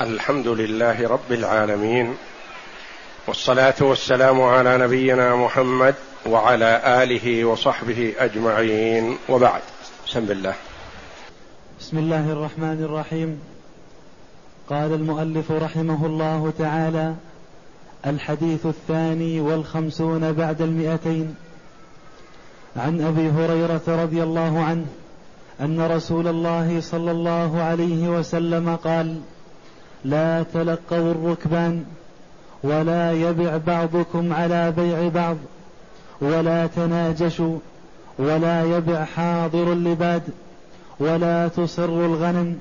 الحمد لله رب العالمين والصلاة والسلام على نبينا محمد وعلى آله وصحبه أجمعين. وبعد بسم الله. بسم الله الرحمن الرحيم. قال المؤلف رحمه الله تعالى الحديث الثاني والخمسون بعد المئتين. عن أبي هريرة رضي الله عنه أن رسول الله صلى الله عليه وسلم قال لا تلقوا الركبان ولا يبع بعضكم على بيع بعض ولا تناجشوا ولا يبع حاضر اللباد ولا تصر الغنم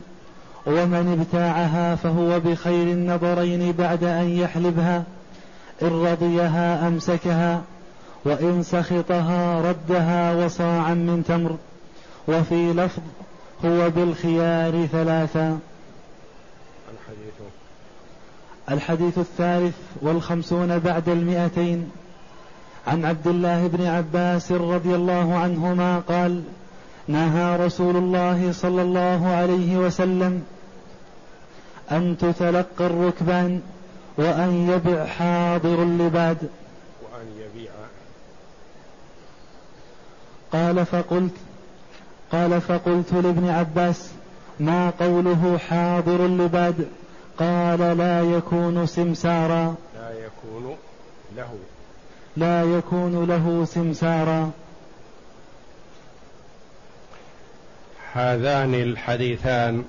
ومن ابتاعها فهو بخير النظرين بعد أن يحلبها إن رضيها أمسكها وإن سخطها ردها وصاعا من تمر وفي لفظ هو بالخيار ثلاثا الحديث الثالث والخمسون بعد المئتين. عن عبد الله بن عباس رضي الله عنهما قال نهى رسول الله صلى الله عليه وسلم أن تتلقى الركبان وأن يبع حاضر اللباد. وأن يبيع. قال فقلت قال فقلت لابن عباس ما قوله حاضر اللباد؟ قال لا يكون سمسارا. لا يكون له. لا يكون له سمسارا. هذان الحديثان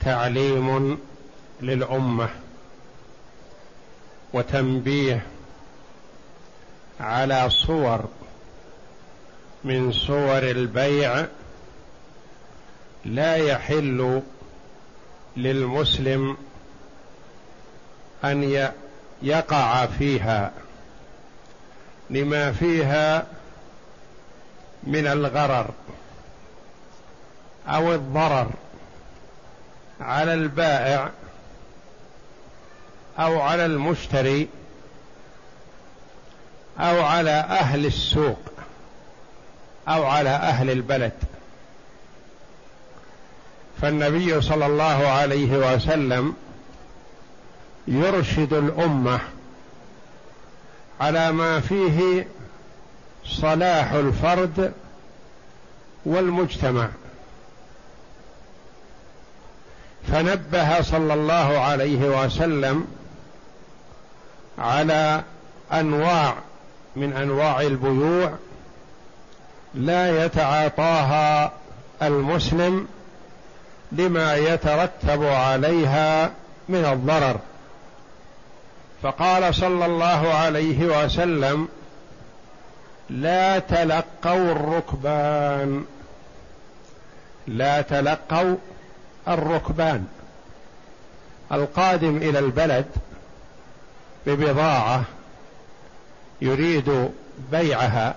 تعليم للأمة وتنبيه على صور من صور البيع لا يحل للمسلم أن يقع فيها لما فيها من الغرر أو الضرر على البائع أو على المشتري أو على أهل السوق أو على أهل البلد. فالنبي صلى الله عليه وسلم يرشد الأمة على ما فيه صلاح الفرد والمجتمع. فنبه صلى الله عليه وسلم على أنواع من أنواع البيوع لا يتعاطاها المسلم لما يترتب عليها من الضرر. فقال صلى الله عليه وسلم لا تلقوا الركبان. لا تلقوا الركبان. القادم إلى البلد ببضاعة يريد بيعها.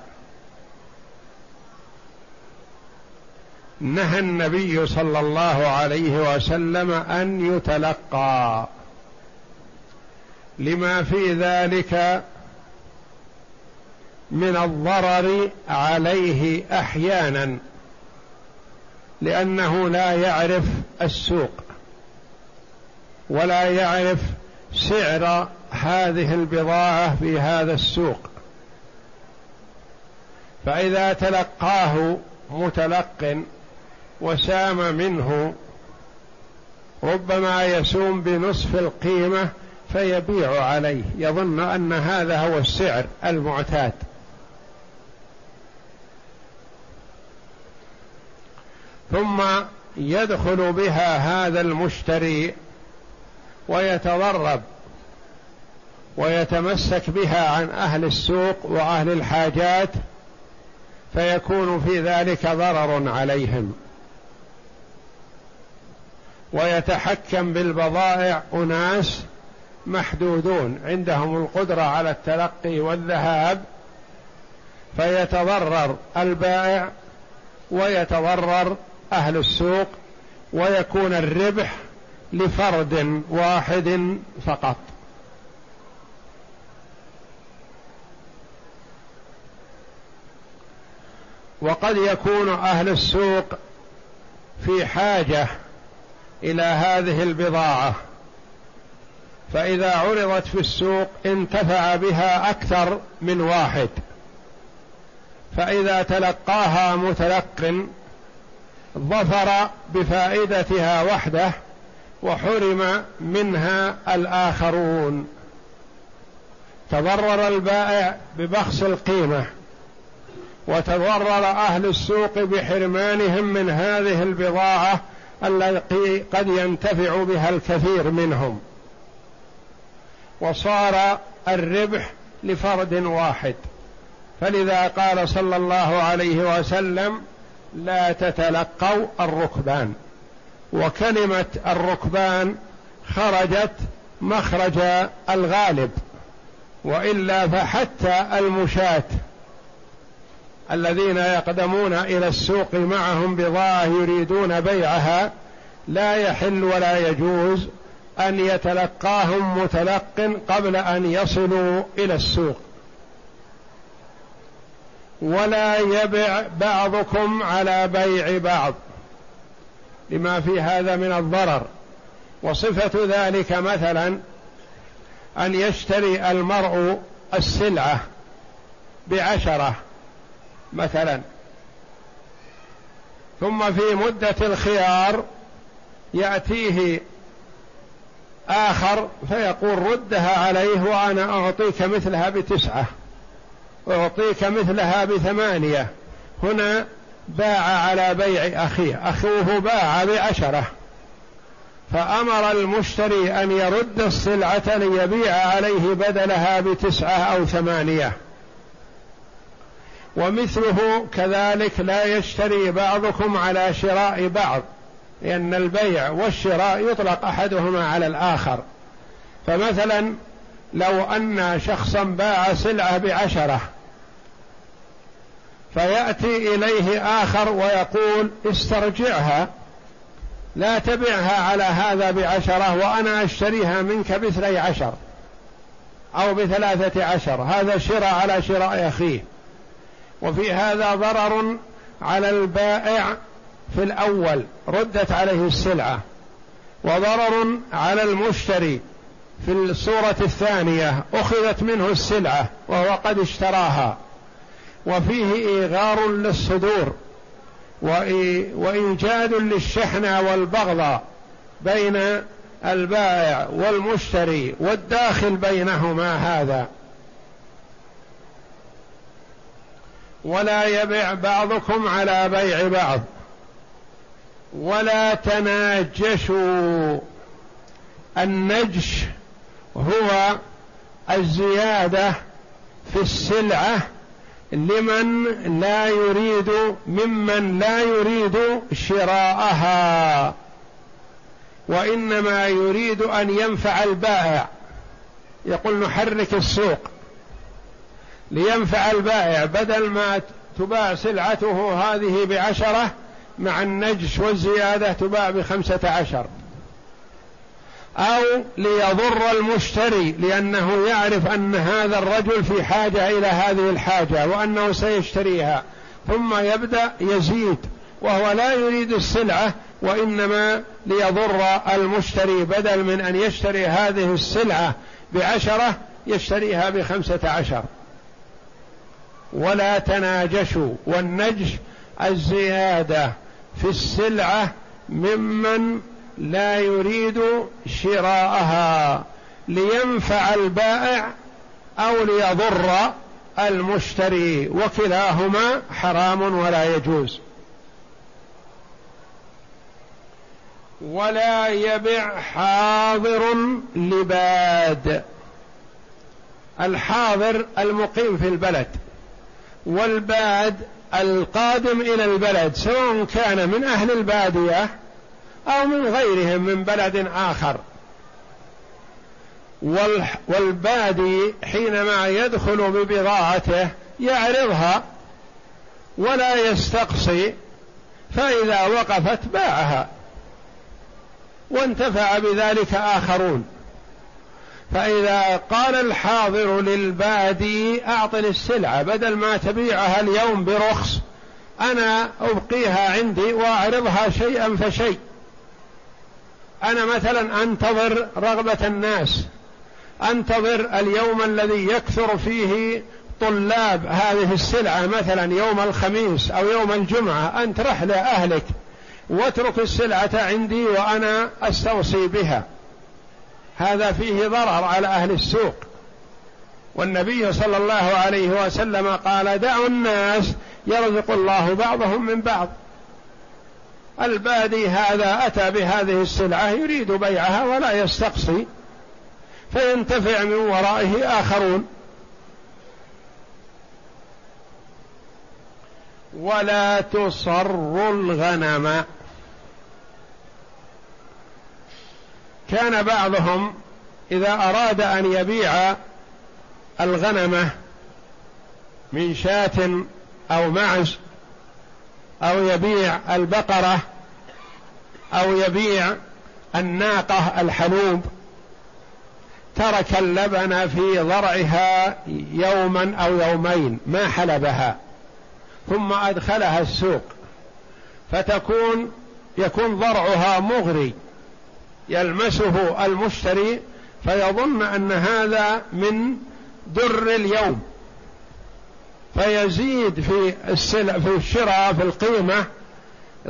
نهى النبي صلى الله عليه وسلم أن يتلقى. لما في ذلك من الضرر عليه أحيانا لأنه لا يعرف السوق ولا يعرف سعر هذه البضاعة في هذا السوق. فإذا تلقاه متلق وسام منه ربما يسوم بنصف القيمة فيبيع عليه. يظن أن هذا هو السعر المعتاد. ثم يدخل بها هذا المشتري ويتضرب ويتمسك بها عن أهل السوق وأهل الحاجات فيكون في ذلك ضرر عليهم. ويتحكم بالبضائع أناس محدودون عندهم القدرة على التلقي والذهاب فيتضرر البائع ويتضرر أهل السوق ويكون الربح لفرد واحد فقط. وقد يكون أهل السوق في حاجة إلى هذه البضاعة. فإذا عرضت في السوق انتفع بها أكثر من واحد. فإذا تلقاها متلق ظفر بفائدتها وحده وحرم منها الآخرون. تضرر البائع ببخس القيمة. وتضرر أهل السوق بحرمانهم من هذه البضاعة التي قد ينتفع بها الكثير منهم. وصار الربح لفرد واحد. فلذا قال صلى الله عليه وسلم لا تتلقوا الركبان. وكلمة الركبان خرجت مخرج الغالب. وإلا فحتى المشاة. الذين يقدمون إلى السوق معهم بضاعه يريدون بيعها لا يحل ولا يجوز أن يتلقاهم متلق قبل أن يصلوا إلى السوق. ولا يبع بعضكم على بيع بعض لما في هذا من الضرر. وصفة ذلك مثلا أن يشتري المرء السلعة بعشرة مثلا. ثم في مدة الخيار يأتيه آخر فيقول ردها عليه وأنا أعطيك مثلها بتسعة. أعطيك مثلها بثمانية. هنا باع على بيع أخيه. أخوه باع بعشرة. فأمر المشتري أن يرد السلعة ليبيع عليه بدلها بتسعة أو ثمانية. ومثله كذلك لا يشتري بعضكم على شراء بعض لأن البيع والشراء يطلق أحدهما على الآخر. فمثلا لو أن شخصا باع سلعة بعشرة فيأتي إليه آخر ويقول استرجعها لا تبعها على هذا بعشرة وأنا أشتريها منك باثني عشر أو بثلاثة عشر هذا شراء على شراء أخيه. وفي هذا ضرر على البائع في الأول ردت عليه السلعة. وضرر على المشتري في الصورة الثانية أخذت منه السلعة وهو قد اشتراها. وفيه إيغار للصدور وإيجاد للشحنة والبغضة بين البائع والمشتري والداخل بينهما هذا. ولا يبع بعضكم على بيع بعض. ولا تناجشوا. النجش هو الزيادة في السلعة لمن لا يريد ممن لا يريد شراءها. وإنما يريد أن ينفع البائع. يقول نحرك السوق. لينفع البائع بدل ما تباع سلعته هذه بعشرة مع النجش والزيادة تباع بخمسة عشر. أو ليضر المشتري لأنه يعرف أن هذا الرجل في حاجة إلى هذه الحاجة وأنه سيشتريها ثم يبدأ يزيد وهو لا يريد السلعة وإنما ليضر المشتري بدل من أن يشتري هذه السلعة بعشرة يشتريها بخمسة عشر. ولا تناجشوا والنجش الزيادة في السلعة ممن لا يريد شراءها لينفع البائع أو ليضر المشتري وكلاهما حرام ولا يجوز. ولا يبع حاضر لباد الحاضر المقيم في البلد. والباد القادم إلى البلد سواء كان من أهل البادية أو من غيرهم من بلد آخر. والبادي حينما يدخل ببضاعته يعرضها ولا يستقصي فإذا وقفت باعها وانتفع بذلك آخرون. فإذا قال الحاضر للبادي أعطني السلعة بدل ما تبيعها اليوم برخص أنا أبقيها عندي وأعرضها شيئا فشيء. أنا مثلا أنتظر رغبة الناس أنتظر اليوم الذي يكثر فيه طلاب هذه السلعة مثلا يوم الخميس أو يوم الجمعة أنت رح لأهلك واترك السلعة عندي وأنا أستوصي بها. هذا فيه ضرر على أهل السوق. والنبي صلى الله عليه وسلم قال دعوا الناس يرزق الله بعضهم من بعض. البادي هذا أتى بهذه السلعة يريد بيعها ولا يستقصي فينتفع من ورائه آخرون. ولا تصر الغنم. كان بعضهم إذا أراد أن يبيع الغنمة من شاة أو معز أو يبيع البقرة أو يبيع الناقة الحلوب ترك اللبن في ضرعها يوما أو يومين ما حلبها ثم أدخلها السوق فتكون يكون ضرعها مغري. يلمسه المشتري فيظن أن هذا من در اليوم. فيزيد في السلع في الشراء في القيمة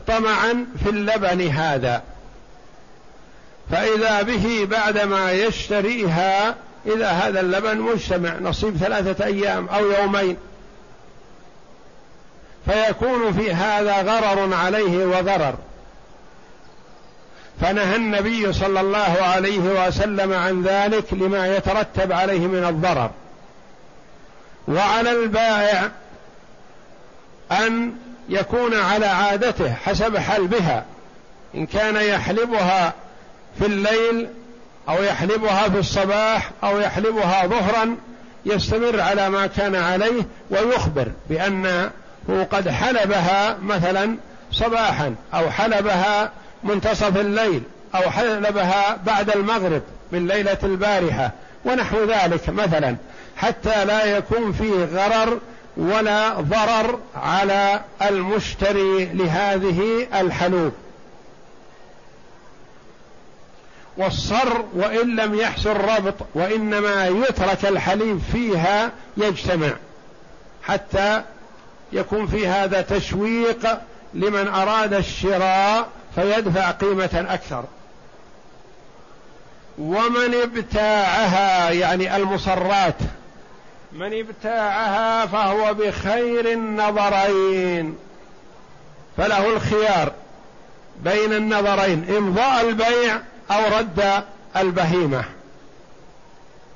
طمعا في اللبن هذا. فإذا به بعدما يشتريها إذا هذا اللبن مجتمع نصيب ثلاثة أيام أو يومين. فيكون في هذا غرر عليه وضرر فنهى النبي صلى الله عليه وسلم عن ذلك لما يترتب عليه من الضرر. وعلى البائع أن يكون على عادته حسب حلبها إن كان يحلبها في الليل أو يحلبها في الصباح أو يحلبها ظهرا يستمر على ما كان عليه ويخبر بأنه قد حلبها مثلا صباحا أو حلبها منتصف الليل أو حلبها بعد المغرب من ليلة البارحة ونحو ذلك مثلا حتى لا يكون فيه غرر ولا ضرر على المشتري لهذه الحلوب. والصر وإن لم يحصل ربط وإنما يترك الحليب فيها يجتمع حتى يكون في هذا تشويق لمن أراد الشراء فيدفع قيمة أكثر. ومن ابتاعها يعني المصرات من ابتاعها فهو بخير النظرين. فله الخيار بين النظرين إمضاء البيع أو رد البهيمة.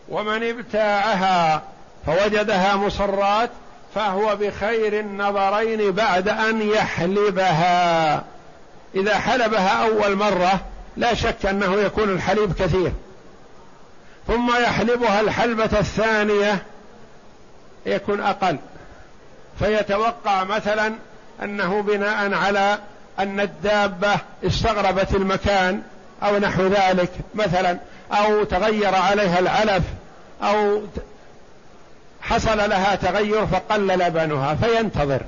ومن ابتاعها فوجدها مصرات فهو بخير النظرين بعد أن يحلبها. إذا حلبها أول مرة لا شك أنه يكون الحليب كثير. ثم يحلبها الحلبة الثانية يكون أقل. فيتوقع مثلا أنه بناء على أن الدابة استغربت المكان أو نحو ذلك. مثلا أو تغير عليها العلف أو حصل لها تغير فقل لبنها فينتظر.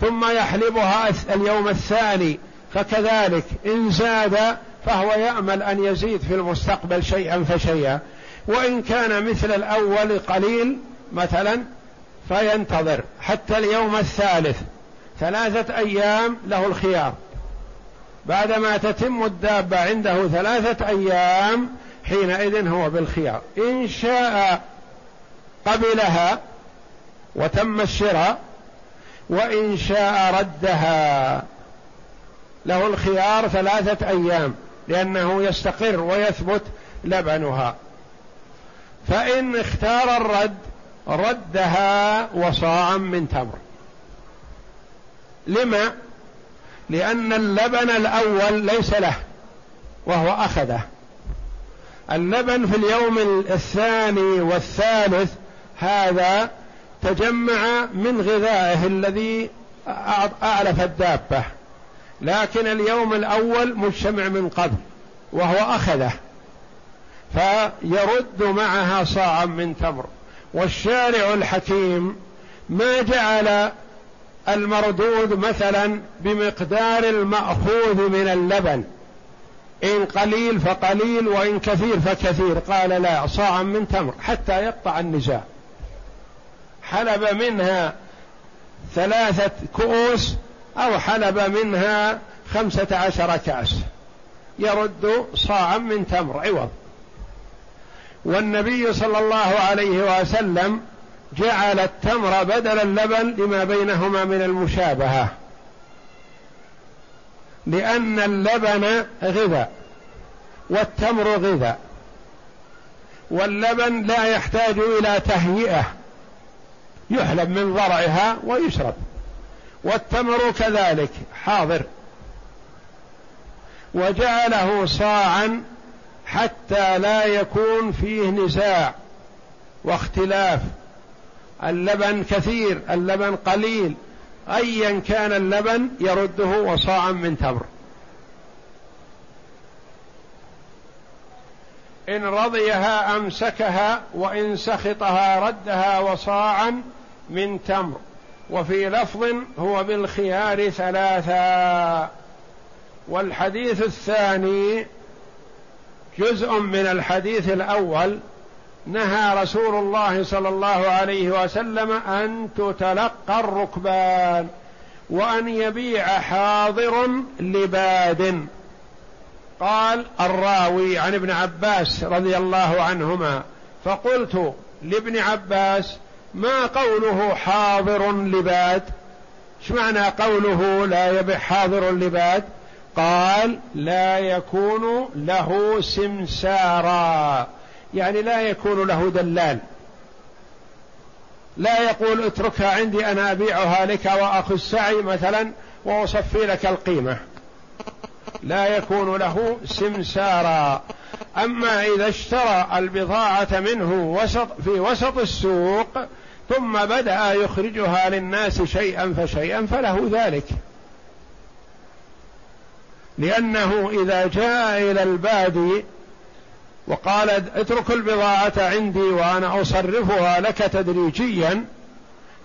ثم يحلبها اليوم الثاني فكذلك إن زاد فهو يأمل أن يزيد في المستقبل شيئا فشيئا. وإن كان مثل الأول قليل مثلا فينتظر حتى اليوم الثالث. ثلاثة أيام له الخيار. بعدما تتم الدابة عنده ثلاثة أيام حينئذ هو بالخيار. إن شاء قبلها وتم الشراء وإن شاء ردها. له الخيار ثلاثة أيام لأنه يستقر ويثبت لبنها. فإن اختار الرد ردها وصاعا من تمر. لما؟ لأن اللبن الأول ليس له وهو أخذه. اللبن في اليوم الثاني والثالث هذا تجمع من غذائه الذي أعلف الدابة. لكن اليوم الأول مجتمع من قبل وهو أخذه. فيرد معها صاعا من تمر. والشارع الحكيم ما جعل المردود مثلا بمقدار المأخوذ من اللبن. إن قليل فقليل وإن كثير فكثير. قال لا صاعا من تمر حتى يقطع النزاع. حلب منها ثلاثة كؤوس أو حلب منها خمسة عشر كأس. يرد صاعا من تمر عوض. والنبي صلى الله عليه وسلم جعل التمر بدل اللبن لما بينهما من المشابهة. لأن اللبن غذاء والتمر غذاء. واللبن لا يحتاج إلى تهيئة. يحلب من ضرعها ويشرب. والتمر كذلك. حاضر. وجعله صاعا حتى لا يكون فيه نزاع واختلاف. اللبن كثير اللبن قليل. ايا كان اللبن يرده وصاعا من تمر. إن رضيها أمسكها وإن سخطها ردها وصاعا من تمر وفي لفظ هو بالخيار ثلاثا. والحديث الثاني جزء من الحديث الأول نهى رسول الله صلى الله عليه وسلم أن تتلقى الركبان وأن يبيع حاضر لباد. قال الراوي عن ابن عباس رضي الله عنهما فقلت لابن عباس ما قوله حاضر لباد؟ إيش معنى قوله لا يبيع حاضر لباد؟ قال لا يكون له سمسارا. يعني لا يكون له دلال. لا يقول اتركها عندي أنا أبيعها لك وأخذ السعي مثلا وأصفي لك القيمة. لا يكون له سمسارا. أما إذا اشترى البضاعة منه وسط في وسط السوق ثم بدأ يخرجها للناس شيئا فشيئا فله ذلك. لأنه إذا جاء إلى البادي وقال اترك البضاعة عندي وأنا أصرفها لك تدريجيا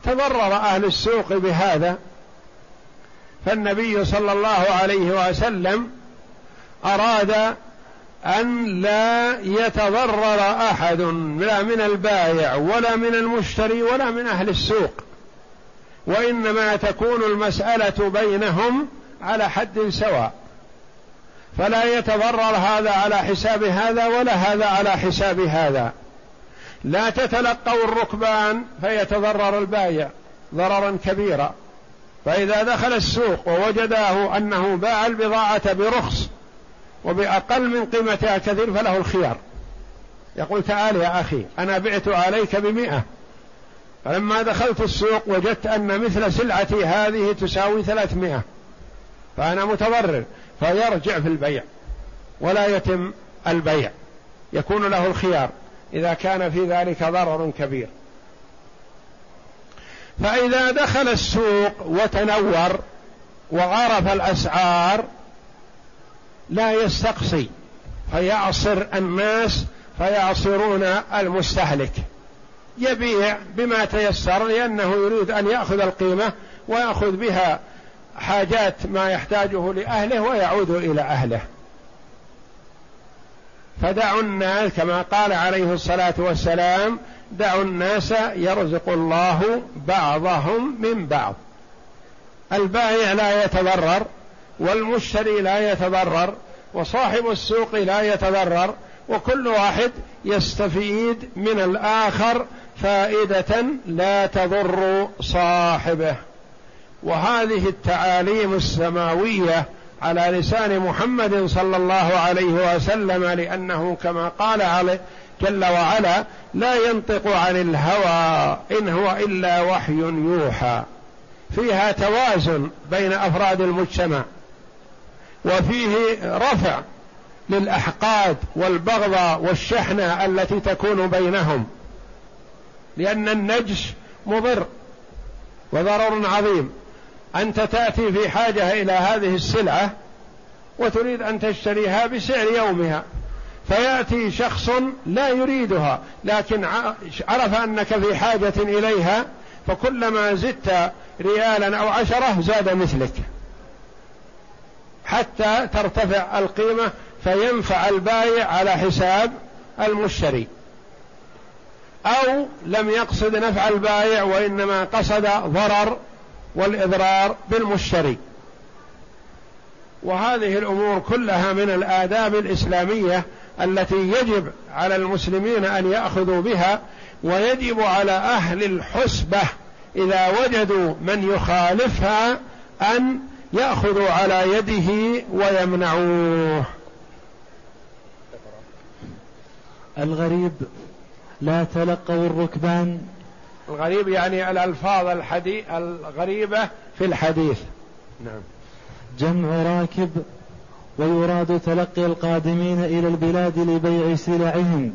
تضرر أهل السوق بهذا. فالنبي صلى الله عليه وسلم أراد أن لا يتضرر أحد لا من البائع ولا من المشتري ولا من أهل السوق. وإنما تكون المسألة بينهم على حد سواء. فلا يتضرر هذا على حساب هذا ولا هذا على حساب هذا. لا تتلقوا الركبان فيتضرر البايع ضررا كبيرا. فإذا دخل السوق ووجداه أنه باع البضاعة برخص وبأقل من قيمتها كثير فله الخيار. يقول تعال يا أخي أنا بعت عليك بمئة. فلما دخلت السوق وجدت أن مثل سلعتي هذه تساوي ثلاثمائة فأنا متضرر فيرجع في البيع ولا يتم البيع. يكون له الخيار إذا كان في ذلك ضرر كبير. فإذا دخل السوق وتنور وعرف الأسعار لا يستقصي فيعصر الناس فيعصرون المستهلك. يبيع بما تيسر لأنه يريد أن يأخذ القيمة ويأخذ بها حاجات ما يحتاجه لأهله ويعود إلى أهله. فدعوا الناس كما قال عليه الصلاة والسلام دعوا الناس يرزق الله بعضهم من بعض. البائع لا يتضرر والمشتري لا يتضرر وصاحب السوق لا يتضرر وكل واحد يستفيد من الآخر فائدة لا تضر صاحبه. وهذه التعاليم السماوية على لسان محمد صلى الله عليه وسلم لأنه كما قال عليه جل وعلا لا ينطق عن الهوى إن هو إلا وحي يوحى. فيها توازن بين أفراد المجتمع. وفيه رفع للأحقاد والبغضة والشحنة التي تكون بينهم. لأن النجش مضر وضرر عظيم. أنت تأتي في حاجة إلى هذه السلعة وتريد أن تشتريها بسعر يومها. فيأتي شخص لا يريدها لكن عرف أنك في حاجة إليها فكلما زدت ريالا أو عشرة زاد مثلك. حتى ترتفع القيمة فينفع البائع على حساب المشتري. أو لم يقصد نفع البائع وإنما قصد ضرر والإضرار بالمشتري. وهذه الأمور كلها من الآداب الإسلامية التي يجب على المسلمين أن يأخذوا بها ويجب على أهل الحسبة إذا وجدوا من يخالفها أن يأخذوا على يده ويمنعوه. الغريب لا تلقوا الركبان. الغريب يعني الألفاظ الحديث الغريبة في الحديث. نعم. جمع راكب ويراد تلقي القادمين إلى البلاد لبيع سلعهم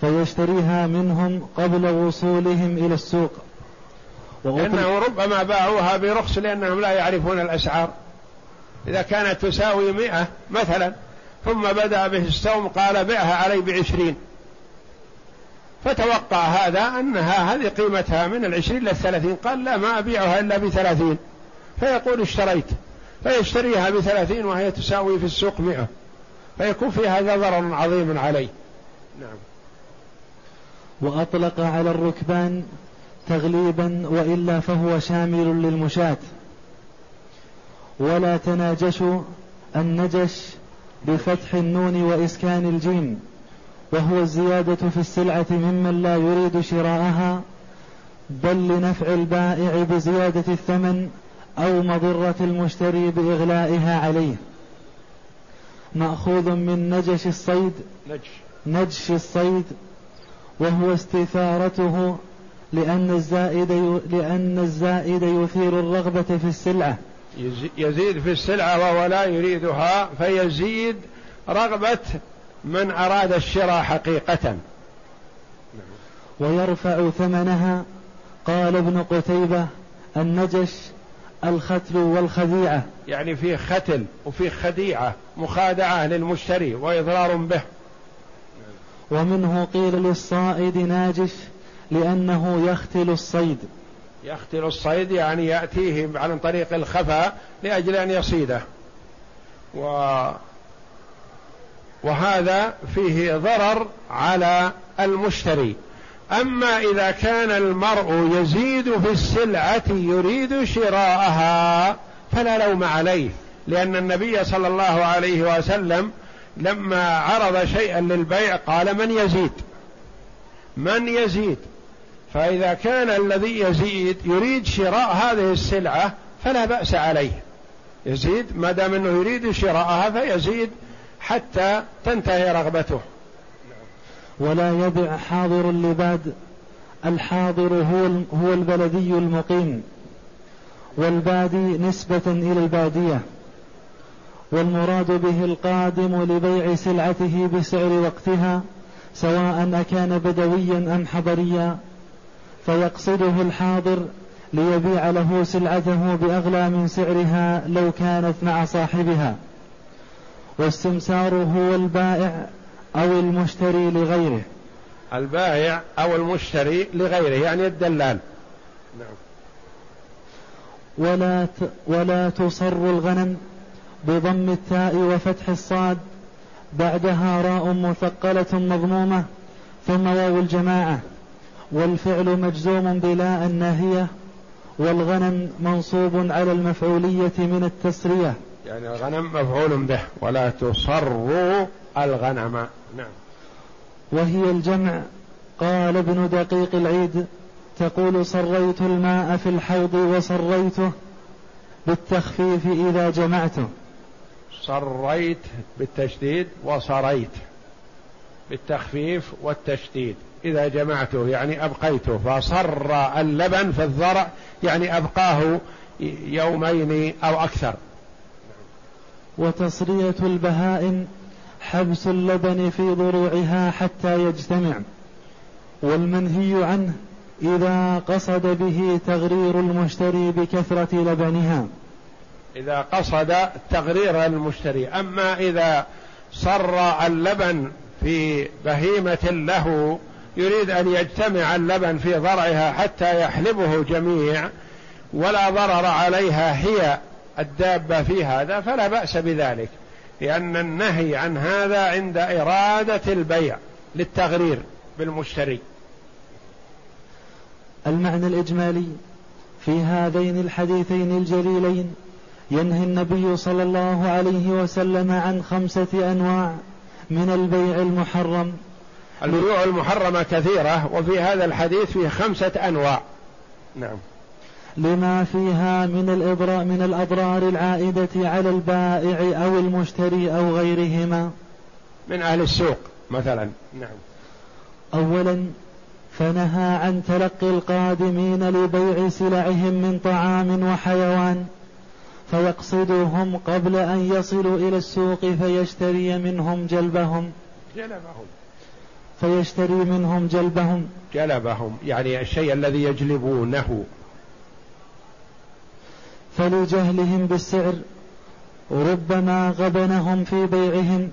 فيشتريها منهم قبل وصولهم إلى السوق. لأنه ربما باعوها برخص لأنهم لا يعرفون الأسعار. إذا كانت تساوي مئة مثلا ثم بدأ به السوم قال بعها علي بعشرين. فتوقع هذا أنها هذه قيمتها من العشرين للثلاثين قال لا ما أبيعها إلا بثلاثين. فيقول اشتريت. فيشتريها بثلاثين وهي تساوي في السوق مئة. فيكون في هذا ضرر عظيم عليه نعم. وأطلق على الركبان تغليبا وإلا فهو شامل للمشاة. ولا تناجشوا النجش بفتح النون وإسكان الجيم وهو الزيادة في السلعة ممن لا يريد شراءها بل لنفع البائع بزيادة الثمن أو مضرة المشتري بإغلائها عليه. مأخوذ من نجش الصيد نجش. الصيد وهو استثارته لأن الزائد لأن الزائد يثير الرغبة في السلعة. يزيد في السلعة وهو لا يريدها فيزيد رغبة من أراد الشراء حقيقة. ويرفع ثمنها. قال ابن قتيبة النجش الختل والخديعة. يعني في ختل وفي خديعة مخادعة للمشتري وإضرار به. ومنه قيل للصائد ناجش لأنه يختل الصيد. يختل الصيد يعني يأتيه عن طريق الخفاء لأجل أن يصيده. و وهذا فيه ضرر على المشتري. أما إذا كان المرء يزيد في السلعة يريد شراءها فلا لوم عليه لأن النبي صلى الله عليه وسلم لما عرض شيئا للبيع قال من يزيد؟ من يزيد؟ فإذا كان الذي يزيد يريد شراء هذه السلعة فلا بأس عليه. يزيد ما دام إنه يريد شراءها فيزيد حتى تنتهي رغبته. ولا يبع حاضر اللباد. الحاضر هو هو البلدي المقيم. والبادي نسبة إلى البادية. والمراد به القادم لبيع سلعته بسعر وقتها سواء أكان بدويا أم حضريا. فيقصده الحاضر ليبيع له سلعته بأغلى من سعرها لو كانت مع صاحبها. والسمسار هو البائع أو المشتري لغيره. البائع أو المشتري لغيره يعني الدلال. نعم. ولا ولا تصر الغنم بضم التاء وفتح الصاد بعدها راء مثقلة مضمومة ثم واو الجماعة. والفعل مجزوم بلا الناهية والغنم منصوب على المفعولية من التسرية. يعني الغنم مفعول به ولا تصروا الغنم. نعم. وهي الجمع. قال ابن دقيق العيد تقول صريت الماء في الحوض وصريته بالتخفيف إذا جمعته. صريت بالتشديد وصريت بالتخفيف والتشديد. إذا جمعته يعني أبقيته. فصر اللبن في الضرع يعني أبقاه يومين أو أكثر. وتصرية البهائم حبس اللبن في ضروعها حتى يجتمع. والمنهي عنه إذا قصد به تغرير المشتري بكثرة لبنها. إذا قصد تغرير المشتري. أما إذا صر اللبن في بهيمة له يريد أن يجتمع اللبن في ضرعها حتى يحلبه جميع ولا ضرر عليها هي الدابة في هذا فلا بأس بذلك لأن النهي عن هذا عند إرادة البيع للتغرير بالمشتري. المعنى الإجمالي في هذين الحديثين الجليلين ينهي النبي صلى الله عليه وسلم عن خمسة أنواع من البيع المحرم البيوع المحرمة كثيرة وفي هذا الحديث فيه خمسة أنواع. نعم. لما فيها من الإضرار من الأضرار العائدة على البائع أو المشتري أو غيرهما. من أهل السوق مثلا. نعم. أولا فنهى عن تلقي القادمين لبيع سلعهم من طعام وحيوان فيقصدهم قبل أن يصلوا إلى السوق فيشتري منهم جلبهم. جلبهم. فيشتري منهم جلبهم. جلبهم يعني الشيء الذي يجلبونه. فلجهلهم بالسعر ربما غبنهم في بيعهم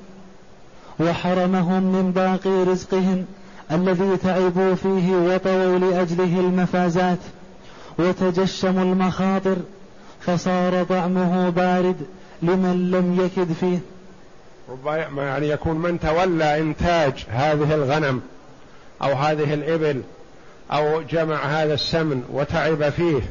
وحرمهم من باقي رزقهم الذي تعبوا فيه وطووا لأجله المفازات. وتجشموا المخاطر فصار طعمه بارد لمن لم يكد فيه. ربما يعني يكون من تولى إنتاج هذه الغنم أو هذه الإبل أو جمع هذا السمن وتعب فيه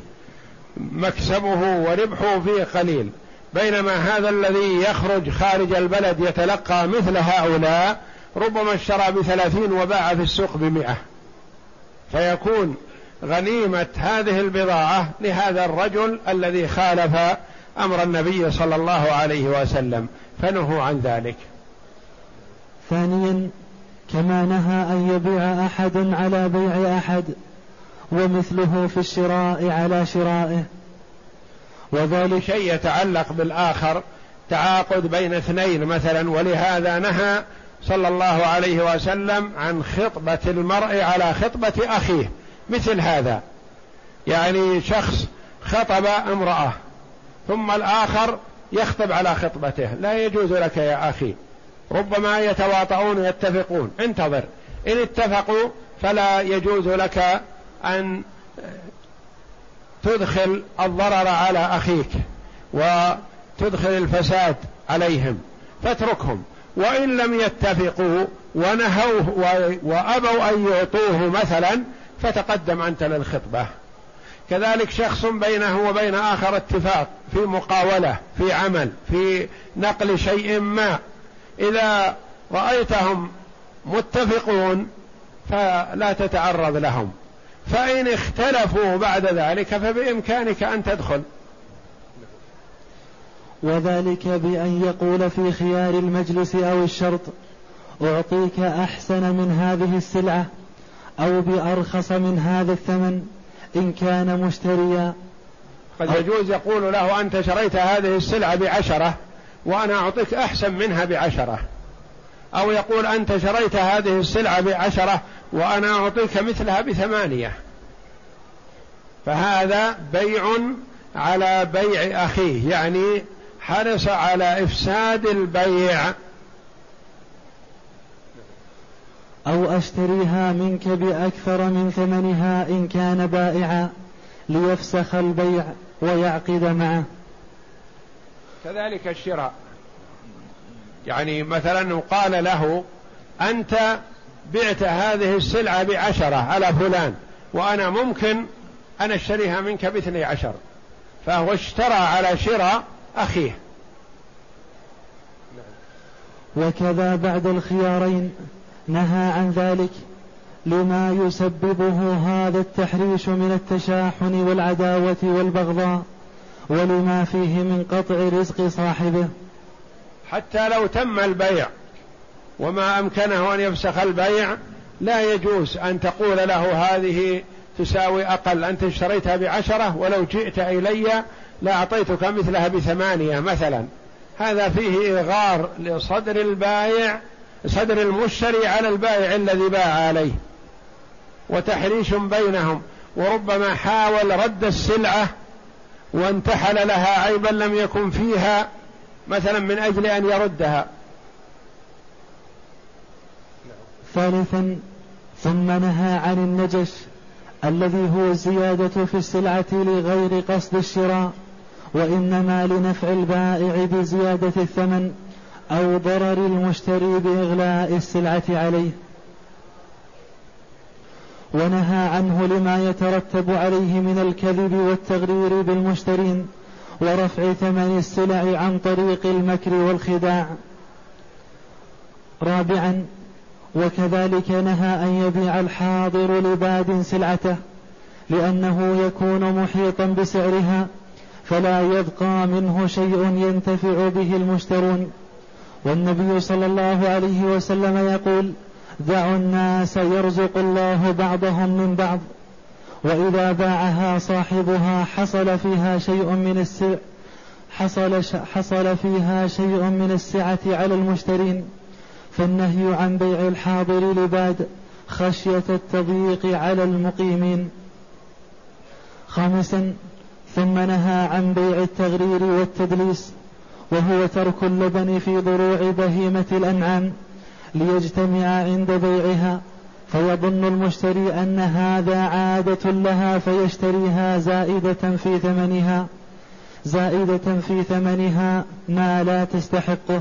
مكسبه وربحه فيه قليل. بينما هذا الذي يخرج خارج البلد يتلقى مثل هؤلاء ربما اشترى بثلاثين وباع في السوق بمئة. فيكون غنيمة هذه البضاعة لهذا الرجل الذي خالف أمر النبي صلى الله عليه وسلم. فنهوا عن ذلك. ثانيا كما نهى أن يبيع أحد على بيع أحد ومثله في الشراء على شرائه. وذلك شيء يتعلق بالآخر تعاقد بين اثنين مثلا ولهذا نهى صلى الله عليه وسلم عن خطبة المرء على خطبة أخيه. مثل هذا. يعني شخص خطب امرأة ثم الآخر يخطب على خطبته. لا يجوز لك يا أخي. ربما يتواطؤون يتفقون انتظر. إن اتفقوا فلا يجوز لك أن تدخل الضرر على أخيك وتدخل الفساد عليهم. فاتركهم. وإن لم يتفقوا ونهوه وأبوا أن يعطوه مثلا فتقدم أنت للخطبة. كذلك شخص بينه وبين آخر اتفاق في مقاولة في عمل في نقل شيء ما. إذا رأيتهم متفقون فلا تتعرض لهم. فإن اختلفوا بعد ذلك فبإمكانك أن تدخل. وذلك بأن يقول في خيار المجلس أو الشرط أعطيك أحسن من هذه السلعة أو بأرخص من هذا الثمن. إن كان مشتريا. قد يجوز يقول له أنت شريت هذه السلعة بعشرة وأنا أعطيك أحسن منها بعشرة. أو يقول أنت شريت هذه السلعة بعشرة وأنا أعطيك مثلها بثمانية. فهذا بيع على بيع أخيه يعني حرص على إفساد البيع. أو أشتريها منك بأكثر من ثمنها إن كان بائعا ليفسخ البيع ويعقد معه. كذلك الشراء. يعني مثلا قال له أنت بعت هذه السلعة بعشرة على فلان وأنا ممكن أن أشتريها منك باثني عشر. فهو اشترى على شراء أخيه. وكذا بعد الخيارين. نهى عن ذلك لما يسببه هذا التحريش من التشاحن والعداوة والبغضاء ولما فيه من قطع رزق صاحبه. حتى لو تم البيع وما أمكنه أن يفسخ البيع لا يجوز أن تقول له هذه تساوي أقل. أنت اشتريتها بعشرة ولو جئت إلي لأعطيتك مثلها بثمانية مثلا. هذا فيه إغار لصدر البائع صدر المشتري على البائع الذي باع عليه وتحريش بينهم وربما حاول رد السلعة وانتحل لها عيبا لم يكن فيها مثلا من أجل أن يردها. ثالثا ثم نهى عن النجش الذي هو الزيادة في السلعة لغير قصد الشراء وإنما لنفع البائع بزيادة الثمن. أو ضرر المشتري بإغلاء السلعة عليه. ونهى عنه لما يترتب عليه من الكذب والتغرير بالمشترين ورفع ثمن السلع عن طريق المكر والخداع. رابعا وكذلك نهى أن يبيع الحاضر لباد سلعته لأنه يكون محيطا بسعرها فلا يبقى منه شيء ينتفع به المشترون. والنبي صلى الله عليه وسلم يقول دعوا الناس يرزق الله بعضهم من بعض وإذا باعها صاحبها حصل فيها شيء من السع حصل حصل فيها شيء من السعة على المشترين فالنهي عن بيع الحاضر لباد خشية التضييق على المقيمين. خامسا ثم نهى عن بيع التغرير والتدليس وهو ترك اللبن في ضروع بهيمة الأنعام ليجتمع عند بيعها فيظن المشتري أن هذا عادة لها فيشتريها زائدة في ثمنها زائدة في ثمنها ما لا تستحقه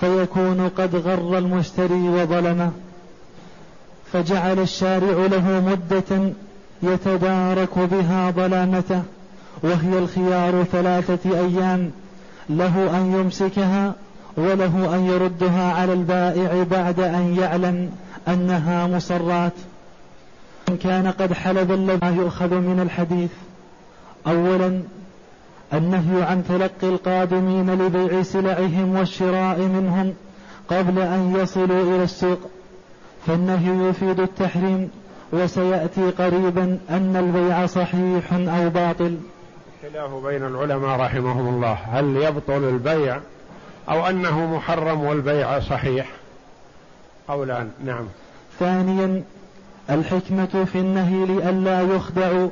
فيكون قد غر المشتري وظلمه. فجعل الشارع له مدة يتدارك بها ظلامته وهي الخيار ثلاثة أيام له أن يمسكها وله أن يردها على البائع بعد أن يعلم أنها مصرات. إن كان قد حلب الذي يؤخذ من الحديث. أولا النهي عن تلقي القادمين لبيع سلعهم والشراء منهم قبل أن يصلوا إلى السوق. فالنهي يفيد التحريم وسيأتي قريبا أن البيع صحيح أو باطل. خلاف بين العلماء رحمهم الله. هل يبطل البيع أو أنه محرم والبيع صحيح؟ قولان. نعم. ثانيا الحكمة في النهي لئلا يخدعوا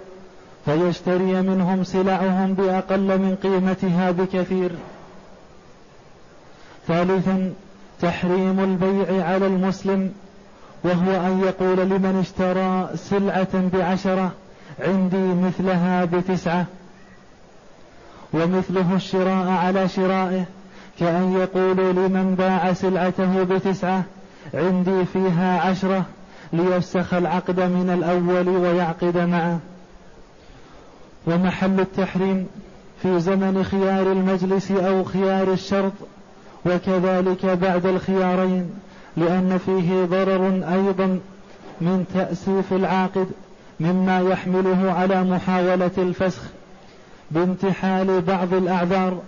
فيشتري منهم سلعهم بأقل من قيمتها بكثير. ثالثا تحريم البيع على المسلم وهو أن يقول لمن اشترى سلعة بعشرة عندي مثلها بتسعة. ومثله الشراء على شرائه كأن يقول لمن باع سلعته بتسعة عندي فيها عشرة ليفسخ العقد من الأول ويعقد معه. ومحل التحريم في زمن خيار المجلس أو خيار الشرط وكذلك بعد الخيارين لأن فيه ضرر أيضا من تأسيف العاقد مما يحمله على محاولة الفسخ. بامتحال بعض الأعذار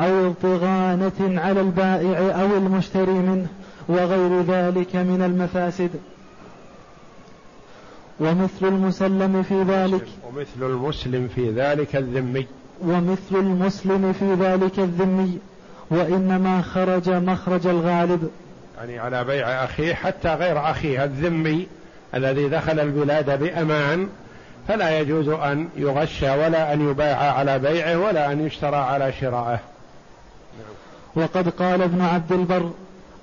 أو ضغانة على البائع أو المشتري منه وغير ذلك من المفاسد. ومثل المسلم في ذلك. ومثل المسلم في ذلك الذمي. ومثل المسلم في ذلك الذمي. وإنما خرج مخرج الغالب. يعني على بيع أخيه حتى غير أخيه الذمي الذي دخل البلاد بأمان. فلا يجوز أن يغش ولا أن يباع على بيعه ولا أن يشترى على شرائه. وقد قال ابن عبد البر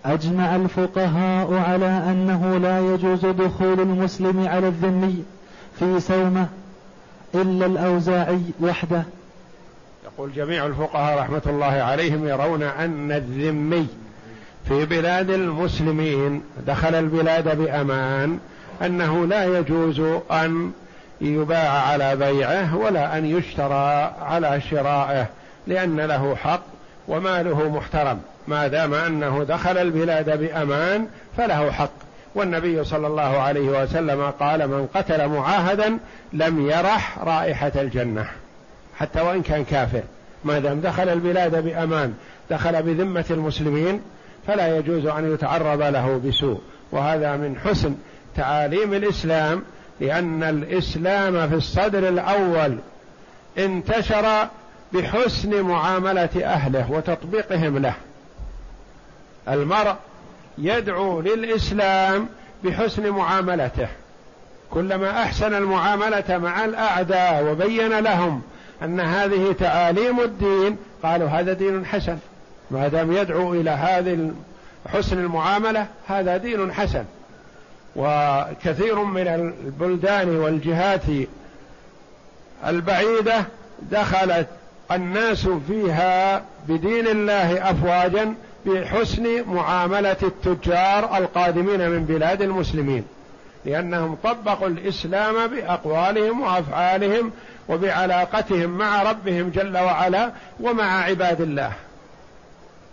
أجمع الفقهاء على أنه لا يجوز دخول المسلم على الذمي في سومة إلا الأوزاعي وحده. يقول جميع الفقهاء رحمة الله عليهم يرون أن الذمي في بلاد المسلمين دخل البلاد بأمان أنه لا يجوز أن يباع على بيعه ولا أن يشترى على شرائه لأن له حق وماله محترم. ما دام أنه دخل البلاد بأمان فله حق. والنبي صلى الله عليه وسلم قال من قتل معاهدا لم يرح رائحة الجنة. حتى وإن كان كافر. ما دام دخل البلاد بأمان دخل بذمة المسلمين فلا يجوز أن يتعرض له بسوء. وهذا من حسن تعاليم الإسلام لأن الإسلام في الصدر الأول انتشر بحسن معاملة أهله وتطبيقهم له. المرء يدعو للإسلام بحسن معاملته. كلما أحسن المعاملة مع الأعداء وبين لهم أن هذه تعاليم الدين قالوا هذا دين حسن. ما دام يدعو إلى هذه حسن المعاملة هذا دين حسن. وكثير من البلدان والجهات البعيدة دخلت الناس فيها بدين الله افواجا بحسن معاملة التجار القادمين من بلاد المسلمين لأنهم طبقوا الإسلام بأقوالهم وأفعالهم وبعلاقتهم مع ربهم جل وعلا ومع عباد الله.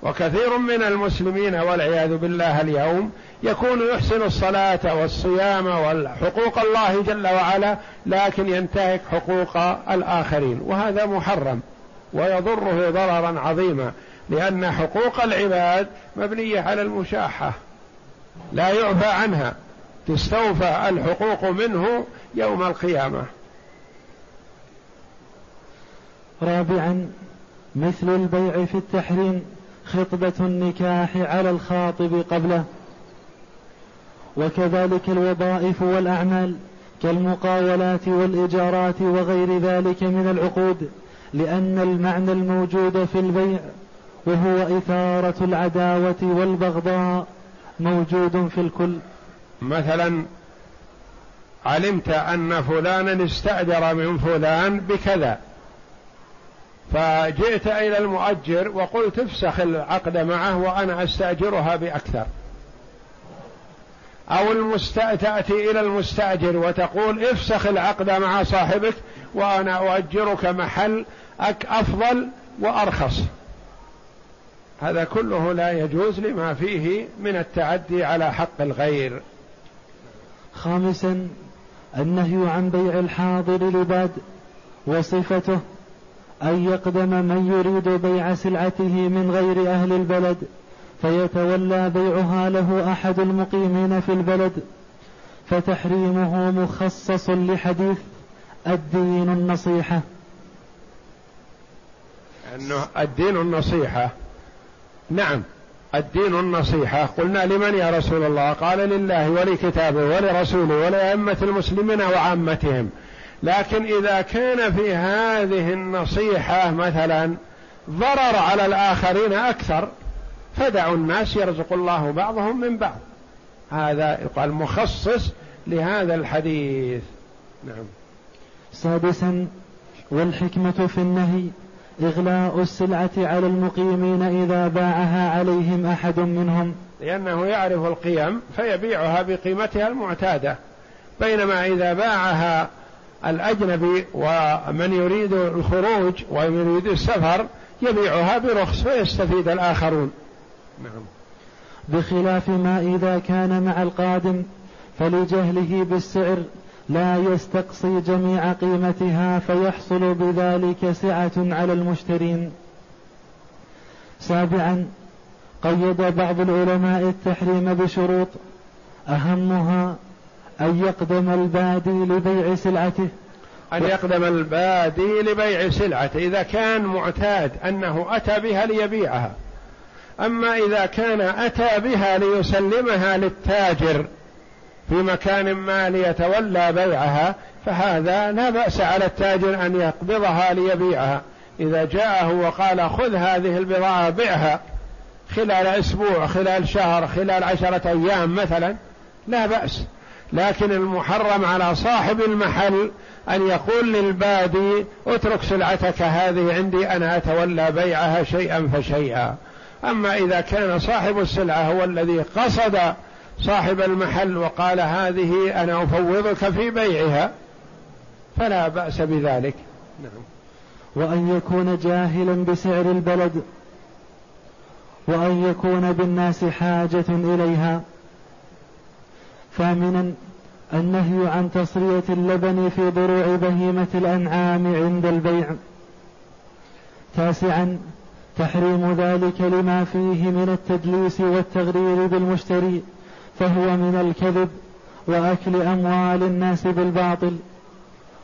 وكثير من المسلمين والعياذ بالله اليوم يكون يحسن الصلاة والصيام والحقوق الله جل وعلا لكن ينتهك حقوق الآخرين وهذا محرم ويضره ضررا عظيما لأن حقوق العباد مبنية على المشاحة لا يعفى عنها تستوفى الحقوق منه يوم القيامة. رابعا مثل البيع في التحريم. خطبة النكاح على الخاطب قبله. وكذلك الوظائف والأعمال كالمقاولات والإيجارات وغير ذلك من العقود لأن المعنى الموجود في البيع وهو إثارة العداوة والبغضاء موجود في الكل. مثلا علمت أن فلانا استأجر من فلان بكذا. فجئت إلى المؤجر وقلت افسخ العقد معه وأنا أستأجرها بأكثر أو. تأتي إلى المستأجر وتقول افسخ العقد مع صاحبك وأنا أؤجرك محل أك أفضل وأرخص هذا كله لا يجوز لما فيه من التعدي على حق الغير خامسا النهي عن بيع الحاضر لباد وصفته أن يقدم من يريد بيع سلعته من غير أهل البلد فيتولى بيعها له أحد المقيمين في البلد. فتحريمه مخصص لحديث الدين النصيحة. أنه الدين النصيحة. نعم الدين النصيحة. قلنا لمن يا رسول الله؟ قال لله ولكتابه ولرسوله ولأئمة المسلمين وعامتهم. لكن إذا كان في هذه النصيحة مثلا ضرر على الآخرين أكثر فدعوا الناس يرزق الله بعضهم من بعض. هذا يقال مخصص لهذا الحديث. نعم. سادسا والحكمة في النهي إغلاء السلعة على المقيمين إذا باعها عليهم أحد منهم. لأنه يعرف القيم فيبيعها بقيمتها المعتادة. بينما إذا باعها الأجنبي ومن يريد الخروج ومن يريد السفر يبيعها برخص ويستفيد الآخرون. نعم. بخلاف ما إذا كان مع القادم فلجهله بالسعر لا يستقصي جميع قيمتها فيحصل بذلك سعة على المشترين. سابعا قيد بعض العلماء التحريم بشروط أهمها أن يقدم البادي لبيع سلعته. أن يقدم البادي لبيع سلعته. إذا كان معتاد أنه أتى بها ليبيعها. أما إذا كان أتى بها ليسلمها للتاجر في مكان ما ليتولى بيعها فهذا لا بأس على التاجر أن يقبضها ليبيعها. إذا جاءه وقال خذ هذه البضاعة بيعها خلال أسبوع خلال شهر خلال عشرة أيام مثلا لا بأس. لكن المحرم على صاحب المحل أن يقول للبادي اترك سلعتك هذه عندي أنا أتولى بيعها شيئا فشيئا. أما إذا كان صاحب السلعة هو الذي قصد صاحب المحل وقال هذه أنا أفوضك في بيعها فلا بأس بذلك. نعم. وأن يكون جاهلا بسعر البلد وأن يكون بالناس حاجة إليها. ثامنا النهي عن تصرية اللبن في ضروع بهيمة الأنعام عند البيع. تاسعا تحريم ذلك لما فيه من التدليس والتغرير بالمشتري فهو من الكذب وأكل أموال الناس بالباطل.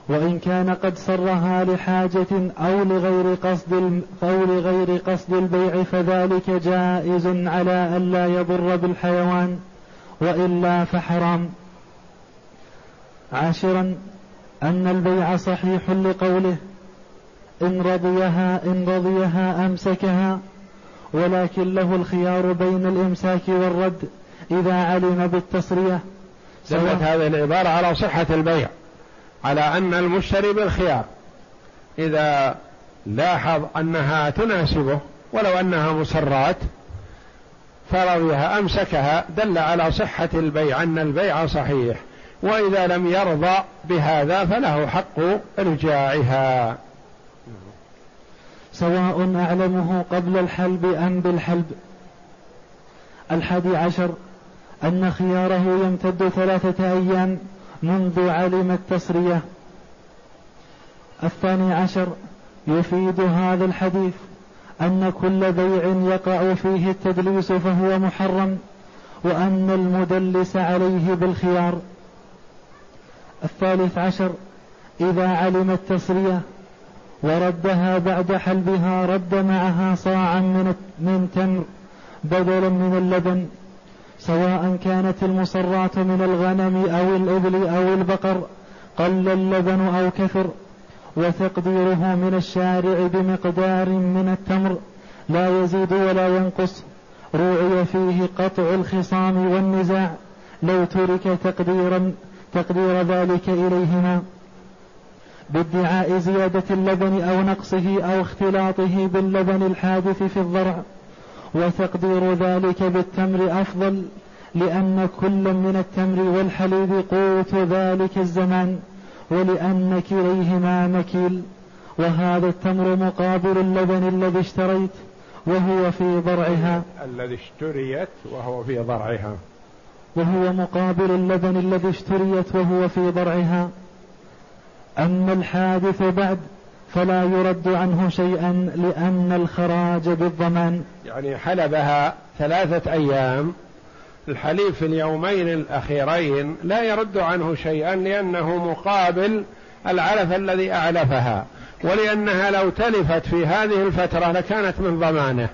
وإن كان قد سرها لحاجة أو لغير قصد أو لغير قصد البيع فذلك جائز على ألا يضر بالحيوان. وإلا فحرام. عاشرا أن البيع صحيح لقوله إن رضيها إن رضيها أمسكها ولكن له الخيار بين الإمساك والرد إذا علم بالتصرية دلت هذه العبارة على صحة البيع على أن المشتري بالخيار. إذا لاحظ أنها تناسبه ولو أنها مسرات فرضيها أمسكها دل على صحة البيع أن البيع صحيح وإذا لم يرضى بهذا فله حق إرجاعها سواء أعلمه قبل الحلب أم بالحلب. الحادي عشر أن خياره يمتد ثلاثة أيام منذ علم التسرية الثاني عشر يفيد هذا الحديث. أن كل بيع يقع فيه التدليس فهو محرم وأن المدلس عليه بالخيار. الثالث عشر إذا علم التسرية وردها بعد حلبها رد معها صاعا من من تمر بدلا من اللبن سواء كانت المصرات من الغنم أو الإبل أو البقر قل اللبن أو كثر. وتقديره من الشارع بمقدار من التمر لا يزيد ولا ينقص. روعي فيه قطع الخصام والنزاع. لو ترك تقديرا تقدير ذلك إليهما. بادعاء زيادة اللبن أو نقصه أو اختلاطه باللبن الحادث في الضرع. وتقدير ذلك بالتمر أفضل لأن كل من التمر والحليب قوت ذلك الزمان. ولأن كليهما مكيل وهذا التمر مقابل اللبن الذي اشتريت وهو في ضرعها. الذي اشتريت وهو في ضرعها. وهو مقابل اللبن الذي اشتريت وهو في ضرعها. أما الحادث بعد فلا يرد عنه شيئا لأن الخراج بالضمان. يعني حلبها ثلاثة أيام الحليب في اليومين الأخيرين لا يرد عنه شيئا لأنه مقابل العلف الذي أعلفها ولأنها لو تلفت في هذه الفترة لكانت من ضمانه.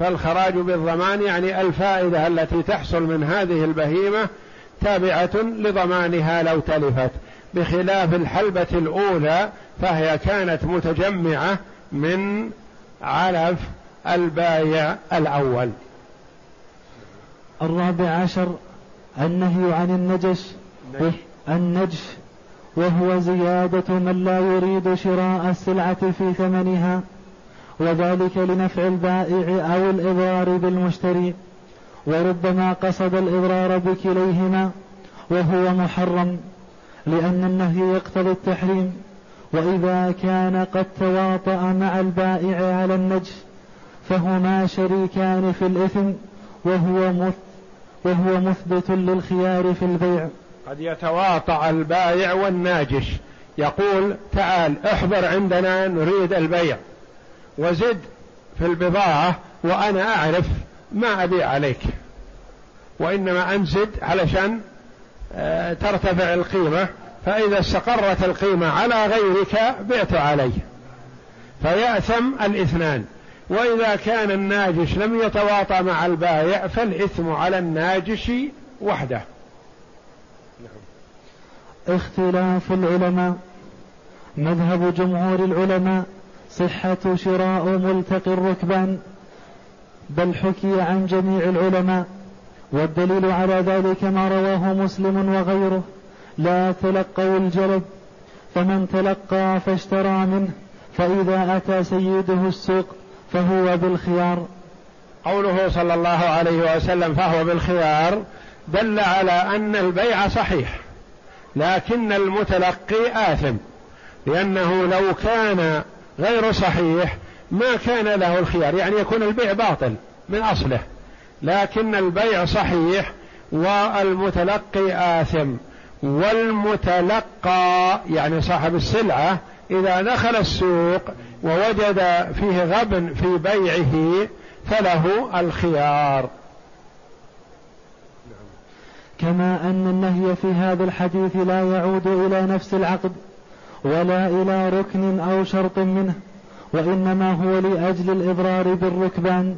فالخراج بالضمان يعني الفائدة التي تحصل من هذه البهيمة تابعة لضمانها لو تلفت. بخلاف الحلبة الأولى فهي كانت متجمعة من علف البايع الأول. الرابع عشر النهي عن النجش النجش وهو زيادة من لا يريد شراء السلعة في ثمنها وذلك لنفع البائع أو الإضرار بالمشتري. وربما قصد الإضرار بكليهما وهو محرم لأن النهي يقتضي التحريم. وإذا كان قد تواطأ مع البائع على النجش فهما شريكان في الإثم وهو وهو مثبت للخيار في البيع. قد يتواطأ البائع والناجش. يقول تعال احضر عندنا نريد البيع. وزد في البضاعة وأنا أعرف ما أبيع عليك. وإنما أنزد علشان آه، ترتفع القيمة. فإذا استقرت القيمة على غيرك بعت عليه فيأثم الاثنان. وإذا كان الناجش لم يتواطى مع البائع فالإثم على الناجش وحده. اختلاف العلماء. مذهب جمهور العلماء. صحة شراء ملتقي الركبان. بل حكي عن جميع العلماء. والدليل على ذلك ما رواه مسلم وغيره. لا تلقوا الجلب. فمن تلقى فاشترى منه. فإذا أتى سيده السوق فهو بالخيار. قوله صلى الله عليه وسلم فهو بالخيار دل على أن البيع صحيح لكن المتلقي آثم لأنه لو كان غير صحيح ما كان له الخيار يعني يكون البيع باطل من أصله لكن البيع صحيح والمتلقي آثم والمتلقى يعني صاحب السلعة إذا دخل السوق ووجد فيه غبن في بيعه فله الخيار. كما أن النهي في هذا الحديث لا يعود إلى نفس العقد ولا إلى ركن أو شرط منه وإنما هو لأجل الإضرار بالركبان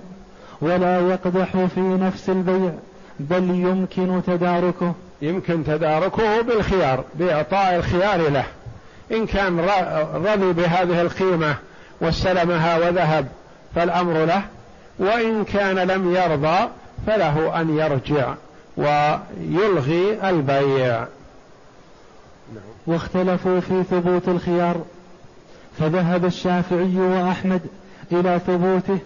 ولا يقدح في نفس البيع بل يمكن تداركه. يمكن تداركه بالخيار بإعطاء الخيار له. إن كان رضي بهذه القيمة واستلمها وذهب فالأمر له. وإن كان لم يرضى فله أن يرجع ويلغي البيع. واختلفوا في ثبوت الخيار فذهب الشافعي وأحمد إلى ثبوته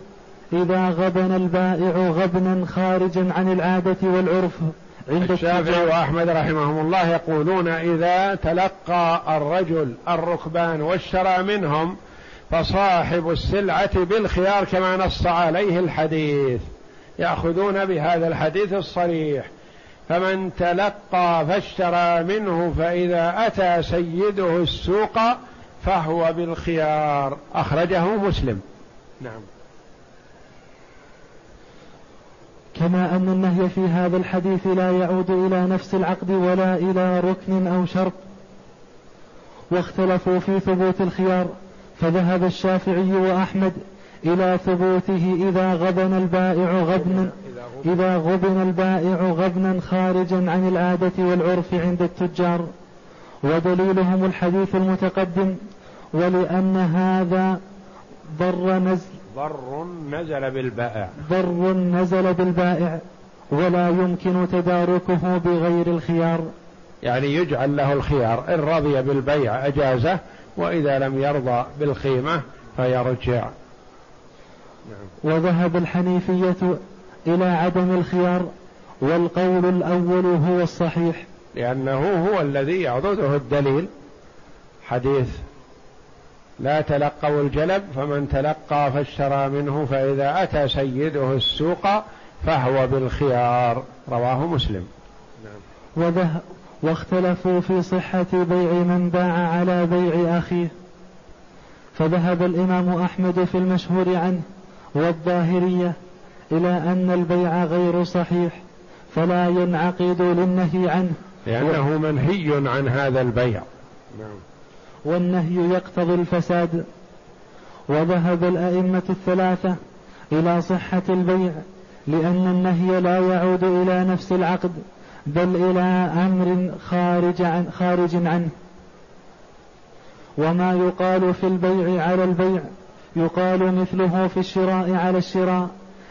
إذا غبن البائع غبنا خارجا عن العادة والعرف عند الشافعي وأحمد رحمهم الله يقولون إذا تلقى الرجل الركبان واشترى منهم فصاحب السلعة بالخيار كما نص عليه الحديث. يأخذون بهذا الحديث الصريح. فمن تلقى فاشترى منه فإذا أتى سيده السوق فهو بالخيار. أخرجه مسلم. نعم. كما أن النهي في هذا الحديث لا يعود إلى نفس العقد ولا إلى ركن أو شرط. واختلفوا في ثبوت الخيار. فذهب الشافعي وأحمد إلى ثبوته إذا غبن البائع غبنا إذا غبن البائع غبنا خارجا عن العادة والعرف عند التجار. ودليلهم الحديث المتقدم ولأن هذا ضر نزل ضر نزل بالبائع. ضر نزل بالبائع ولا يمكن تداركه بغير الخيار. يعني يجعل له الخيار. إن رضي بالبيع أجازه وإذا لم يرضى بالخيمة فيرجع. وذهب الحنيفية إلى عدم الخيار والقول الأول هو الصحيح لأنه هو الذي يعضده الدليل حديث لا تلقوا الجلب فمن تلقى فاشترى منه فإذا أتى سيده السوق فهو بالخيار رواه مسلم نعم. واختلفوا في صحة بيع من باع على بيع أخيه. فذهب الإمام أحمد في المشهور عنه والظاهرية إلى أن البيع غير صحيح فلا ينعقد للنهي عنه. لأنه منهي عن هذا البيع. نعم. والنهي يقتضي الفساد. وذهب الأئمة الثلاثة إلى صحة البيع لأن النهي لا يعود إلى نفس العقد. بل إلى أمر خارج, عن خارج عنه. وما يقال في البيع على البيع يقال مثله في الشراء على الشراء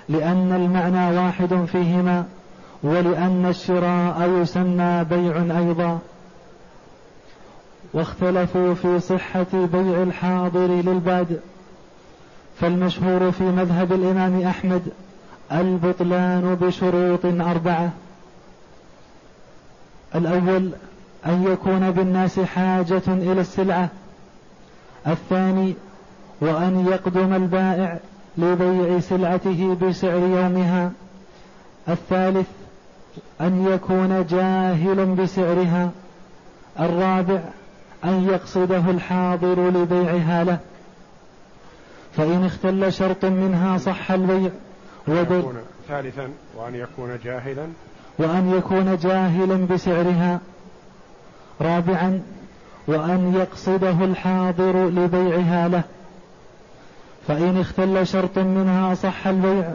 لأن المعنى واحد فيهما ولأن الشراء يسمى بيع أيضا. واختلفوا في صحة بيع الحاضر للباد فالمشهور في مذهب الإمام أحمد البطلان بشروط أربعة. الأول أن يكون بالناس حاجة إلى السلعة. الثاني وأن يقدم البائع لبيع سلعته بسعر يومها. الثالث أن يكون جاهلا بسعرها. الرابع أن يقصده الحاضر لبيعها له. فإن اختل شرط منها صح البيع. ودل ثالثا وأن يكون جاهلا. وأن يكون جاهلا بسعرها رابعا وأن يقصده الحاضر لبيعها له. فإن اختل شرط منها صح البيع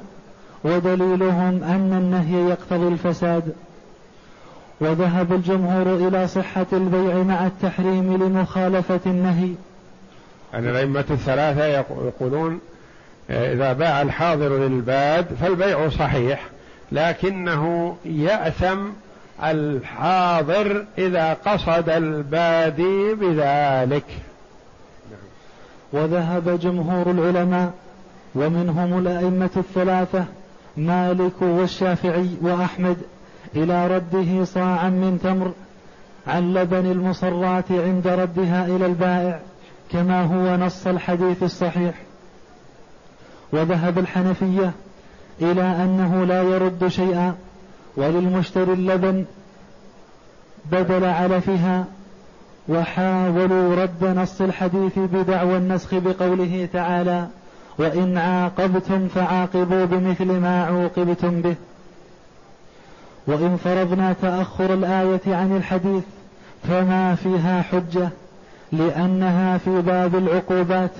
ودليلهم أن النهي يقتضي الفساد. وذهب الجمهور إلى صحة البيع مع التحريم لمخالفة النهي. أن الأئمة الثلاثة يقولون إذا باع الحاضر للباد فالبيع صحيح. لكنه يأثم الحاضر إذا قصد البادي بذلك. وذهب جمهور العلماء ومنهم الأئمة الثلاثة مالك والشافعي وأحمد إلى رده صاعا من تمر عن لبن المصرات عند ردها إلى البائع كما هو نص الحديث الصحيح. وذهب الحنفية إلى أنه لا يرد شيئا وللمشتري اللبن بدل علفها وحاولوا رد نص الحديث بدعوى النسخ بقوله تعالى وإن عاقبتم فعاقبوا بمثل ما عوقبتم به. وإن فرضنا تأخر الآية عن الحديث فما فيها حجة لأنها في باب العقوبات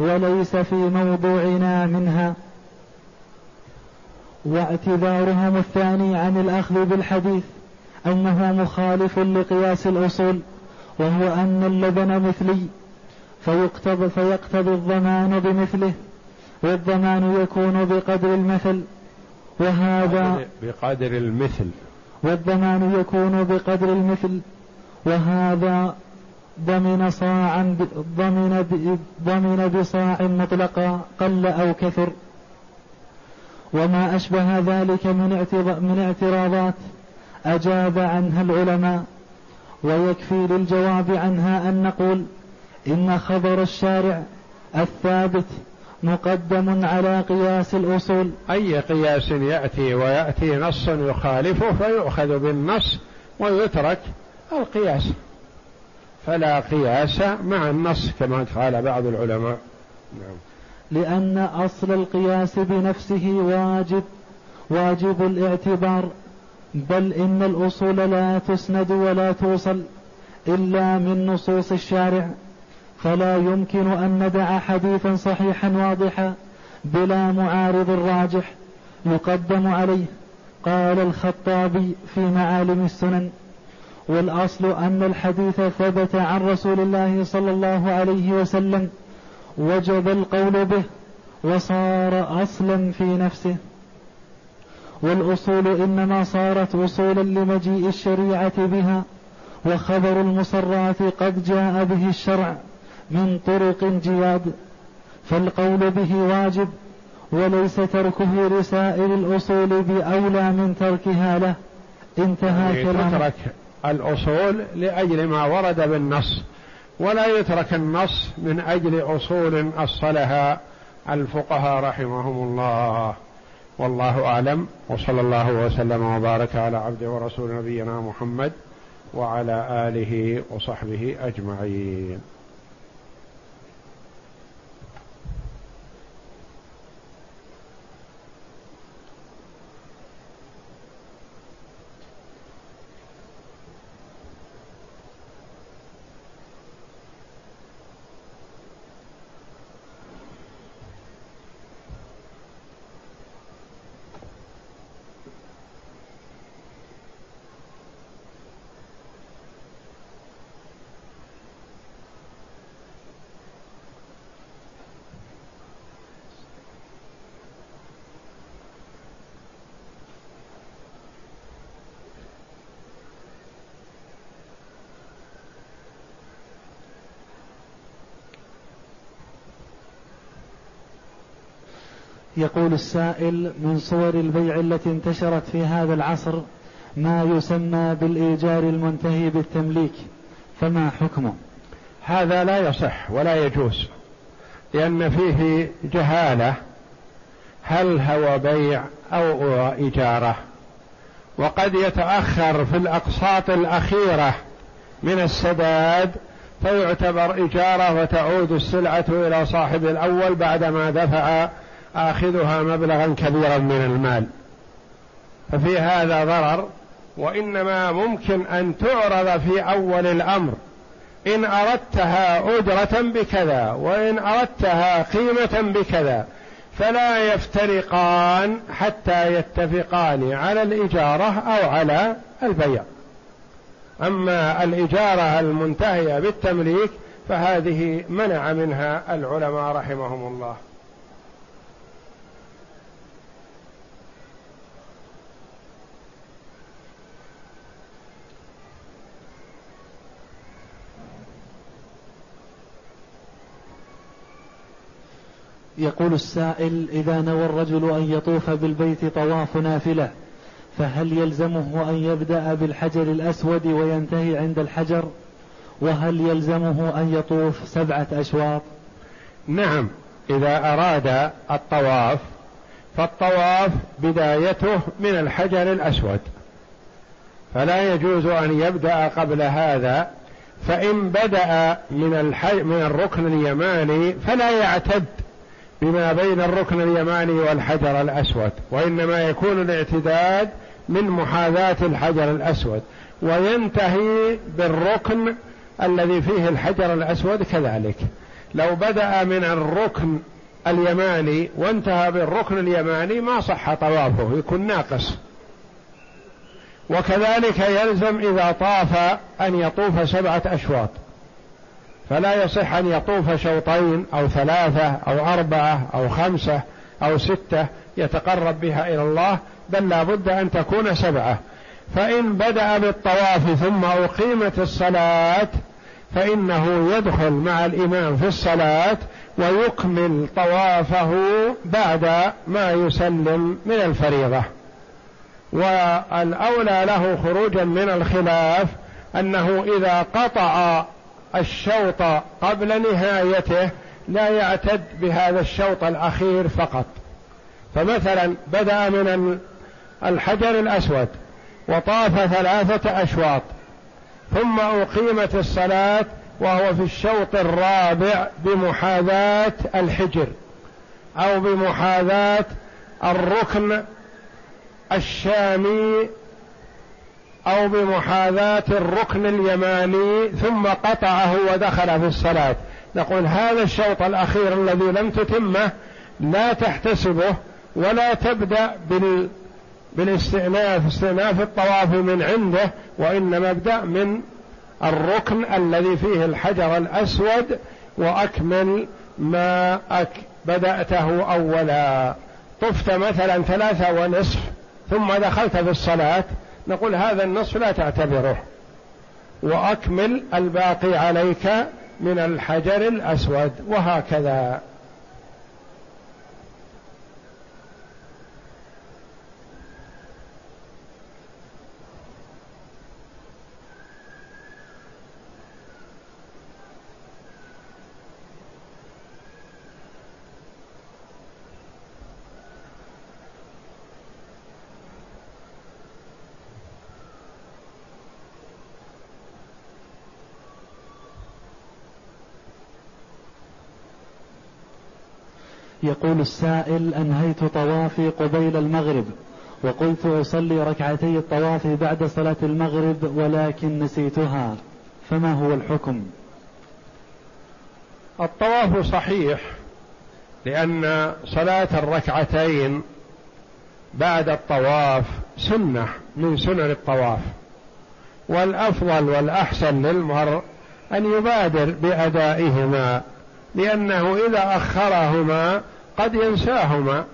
وليس في موضوعنا منها. واعتذارهم الثاني عن الأخذ بالحديث أنه مخالف لقياس الأصول وهو أن اللبن مثلي فيقتضي, فيقتضي الضمان بمثله والضمان يكون بقدر المثل وهذا بقدر المثل. والضمان يكون بقدر المثل وهذا ضمن صاعا ضمن ضمن بصاع مطلقا قل أو كثر. وما أشبه ذلك من من اعتراضات أجاب عنها العلماء ويكفي للجواب عنها أن نقول إن خبر الشارع الثابت مقدم على قياس الأصول. أي قياس يأتي ويأتي نص يخالفه فيؤخذ بالنص ويترك القياس. فلا قياس مع النص كما قال بعض العلماء. نعم. لأن أصل القياس بنفسه واجب واجب الاعتبار بل إن الأصول لا تسند ولا توصل إلا من نصوص الشارع فلا يمكن أن ندع حديثا صحيحا واضحا بلا معارض راجح يقدم عليه قال الخطابي في معالم السنن. والأصل أن الحديث ثبت عن رسول الله صلى الله عليه وسلم وجب القول به وصار أصلا في نفسه. والأصول إنما صارت أصولا لمجيء الشريعة بها وخبر المصرات قد جاء به الشرع من طرق جياد فالقول به واجب وليس تركه لسائر الأصول بأولى من تركها له. انتهى يعني كلام تترك الأصول لأجل ما ورد بالنص. ولا يترك النص من أجل أصول أصلها الفقهاء رحمهم الله. والله أعلم. وصلى الله وسلم وبارك على عبد ورسول نبينا محمد وعلى آله وصحبه أجمعين. يقول السائل من صور البيع التي انتشرت في هذا العصر ما يسمى بالإيجار المنتهي بالتمليك فما حكمه؟ هذا لا يصح ولا يجوز لأن فيه جهالة هل هو بيع أو إجارة وقد يتأخر في الأقساط الأخيرة من السداد فيعتبر إجارة وتعود السلعة إلى صاحب الأول بعدما دفع آخذها مبلغا كبيرا من المال. ففي هذا ضرر وإنما ممكن أن تعرض في أول الأمر. إن أردتها أجرة بكذا وإن أردتها قيمة بكذا فلا يفترقان حتى يتفقان على الإجارة أو على البيع. أما الإجارة المنتهية بالتمليك فهذه منع منها العلماء رحمهم الله. يقول السائل إذا نوى الرجل أن يطوف بالبيت طواف نافلة فهل يلزمه أن يبدأ بالحجر الأسود وينتهي عند الحجر؟ وهل يلزمه أن يطوف سبعة أشواط؟ نعم إذا أراد الطواف فالطواف بدايته من الحجر الأسود. فلا يجوز أن يبدأ قبل هذا فإن بدأ من الحي من الركن اليماني فلا يعتد. بما بين الركن اليماني والحجر الأسود وإنما يكون الاعتداد من محاذاة الحجر الأسود وينتهي بالركن الذي فيه الحجر الأسود كذلك. لو بدأ من الركن اليماني وانتهى بالركن اليماني ما صح طوافه يكون ناقص. وكذلك يلزم إذا طاف أن يطوف سبعة أشواط. فلا يصح أن يطوف شوطين أو ثلاثة أو أربعة أو خمسة أو ستة يتقرب بها إلى الله بل لا بد أن تكون سبعة. فإن بدأ بالطواف ثم أقيمت الصلاة فإنه يدخل مع الإمام في الصلاة ويكمل طوافه بعد ما يسلم من الفريضة. والأولى له خروجا من الخلاف أنه إذا قطع الشوط قبل نهايته لا يعتد بهذا الشوط الأخير فقط. فمثلا بدأ من الحجر الأسود وطاف ثلاثة أشواط ثم أقيمت الصلاة وهو في الشوط الرابع بمحاذاة الحجر أو بمحاذاة الركن الشامي أو بمحاذاة الركن اليماني ثم قطعه ودخل في الصلاة. نقول هذا الشوط الأخير الذي لم تتمه لا تحتسبه ولا تبدأ بال بالاستئناف استئناف الطواف من عنده وإنما ابدأ من الركن الذي فيه الحجر الأسود وأكمل ما أك بدأته أولا. طفت مثلا ثلاثة ونصف ثم دخلت في الصلاة نقول هذا النصف لا تعتبره. وأكمل الباقي عليك من الحجر الأسود. وهكذا. يقول السائل أنهيت طوافي قبيل المغرب وقلت أصلي ركعتي الطواف بعد صلاة المغرب ولكن نسيتها. فما هو الحكم؟ الطواف صحيح لأن صلاة الركعتين بعد الطواف سنة من سنن الطواف. والأفضل والأحسن للمرء أن يبادر بأدائهما لأنه إذا أخرهما قد ينساهما.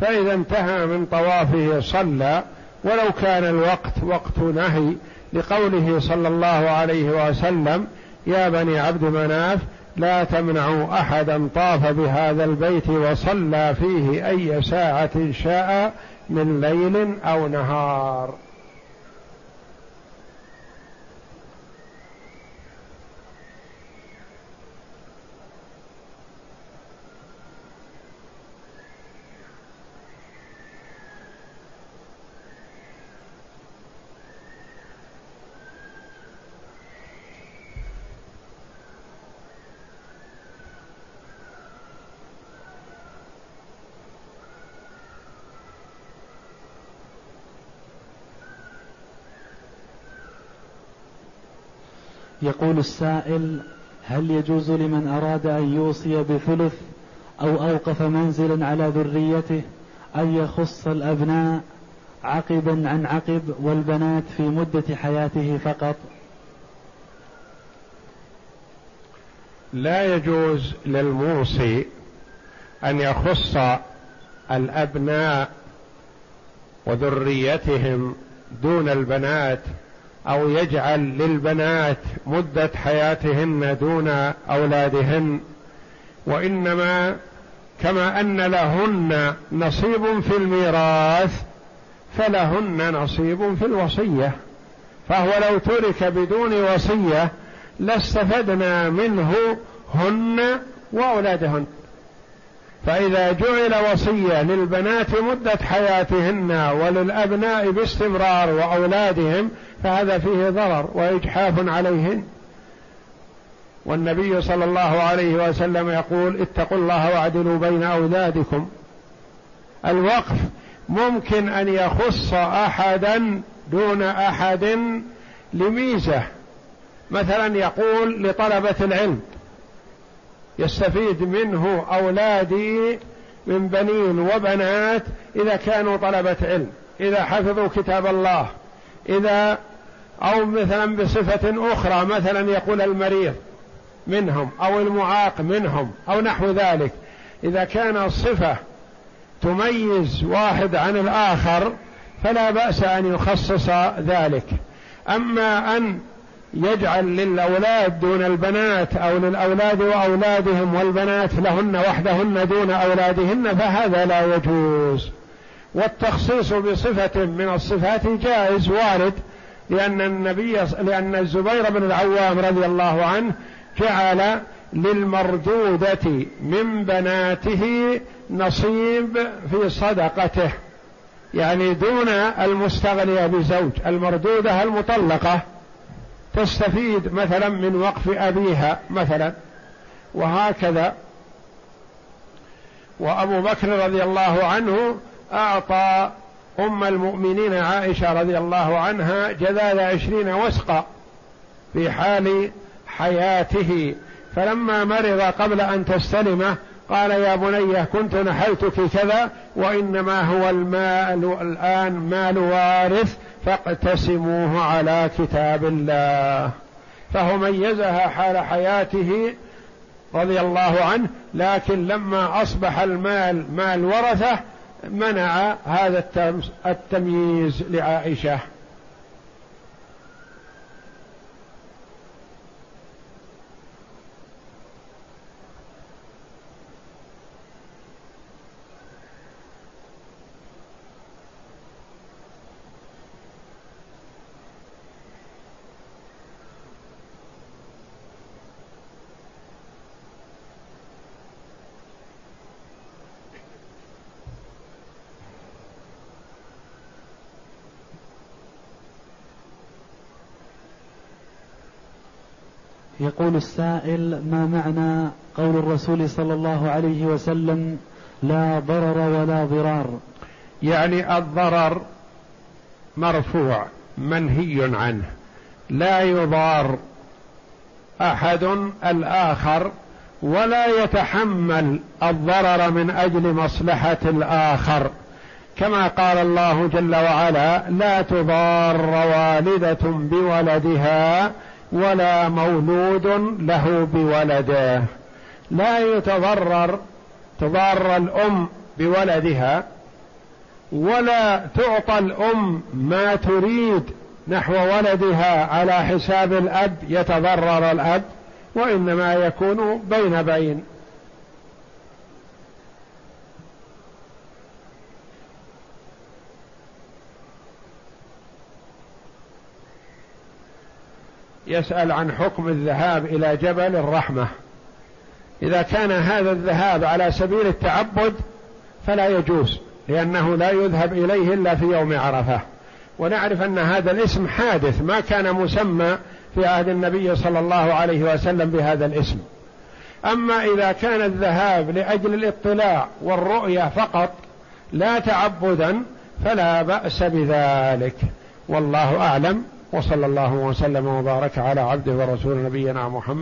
فإذا انتهى من طوافه صلى ولو كان الوقت وقت نهي لقوله صلى الله عليه وسلم يا بني عبد مناف لا تمنعوا أحدا طاف بهذا البيت وصلى فيه أي ساعة شاء من ليل أو نهار. يقول السائل هل يجوز لمن أراد أن يوصي بثلث أو أوقف منزلا على ذريته أن يخص الأبناء عقبا عن عقب والبنات في مدة حياته فقط؟ لا يجوز للموصي أن يخص الأبناء وذريتهم دون البنات أو يجعل للبنات مدة حياتهن دون أولادهن وإنما كما أن لهن نصيب في الميراث فلهن نصيب في الوصية. فهو لو ترك بدون وصية لاستفدنا منه هن وأولادهن. فإذا جعل وصية للبنات مدة حياتهن وللأبناء باستمرار وأولادهم فهذا فيه ضرر وإجحاف عليهن والنبي صلى الله عليه وسلم يقول اتقوا الله واعدلوا بين أولادكم. الوقف ممكن أن يخص أحدا دون أحد لميزة. مثلا يقول لطلبة العلم يستفيد منه أولادي من بنين وبنات إذا كانوا طلبة علم إذا حفظوا كتاب الله إذا أو مثلا بصفة أخرى مثلا يقول المريض منهم أو المعاق منهم أو نحو ذلك. إذا كان الصفة تميز واحد عن الآخر فلا بأس أن يخصص ذلك. أما أن يجعل للأولاد دون البنات أو للأولاد وأولادهم والبنات لهن وحدهن دون أولادهن فهذا لا يجوز. والتخصيص بصفة من الصفات جائز وارد لأن النبي لأن الزبير بن العوام رضي الله عنه جعل للمردودة من بناته نصيب في صدقته يعني دون المستغنية بزوج المردودة المطلقة تستفيد مثلا من وقف أبيها مثلا وهكذا. وأبو بكر رضي الله عنه أعطى أم المؤمنين عائشة رضي الله عنها جذاذ عشرين وسقا في حال حياته. فلما مرض قبل أن تستلمه قال يا بني كنت نحلتك كذا وإنما هو المال الآن مال وارث فاقتسموه على كتاب الله. فهو ميزها حال حياته رضي الله عنه لكن لما أصبح المال مال ورثة منع هذا التمييز لعائشة. يقول السائل ما معنى قول الرسول صلى الله عليه وسلم لا ضرر ولا ضرار يعني الضرر مرفوع منهي عنه. لا يضار أحد الآخر ولا يتحمل الضرر من أجل مصلحة الآخر. كما قال الله جل وعلا لا تضار والدة بولدها ولا مولود له بولده. لا يتضرر تضار الأم بولدها ولا تعطى الأم ما تريد نحو ولدها على حساب الأب يتضرر الأب وإنما يكون بين بين. يسأل عن حكم الذهاب إلى جبل الرحمة. إذا كان هذا الذهاب على سبيل التعبد فلا يجوز لأنه لا يذهب إليه إلا في يوم عرفة. ونعرف أن هذا الاسم حادث ما كان مسمى في عهد النبي صلى الله عليه وسلم بهذا الاسم. أما إذا كان الذهاب لأجل الاطلاع والرؤية فقط لا تعبدا فلا بأس بذلك. والله أعلم. وصلى الله وسلم وبارك على عبده ورسول نبينا محمد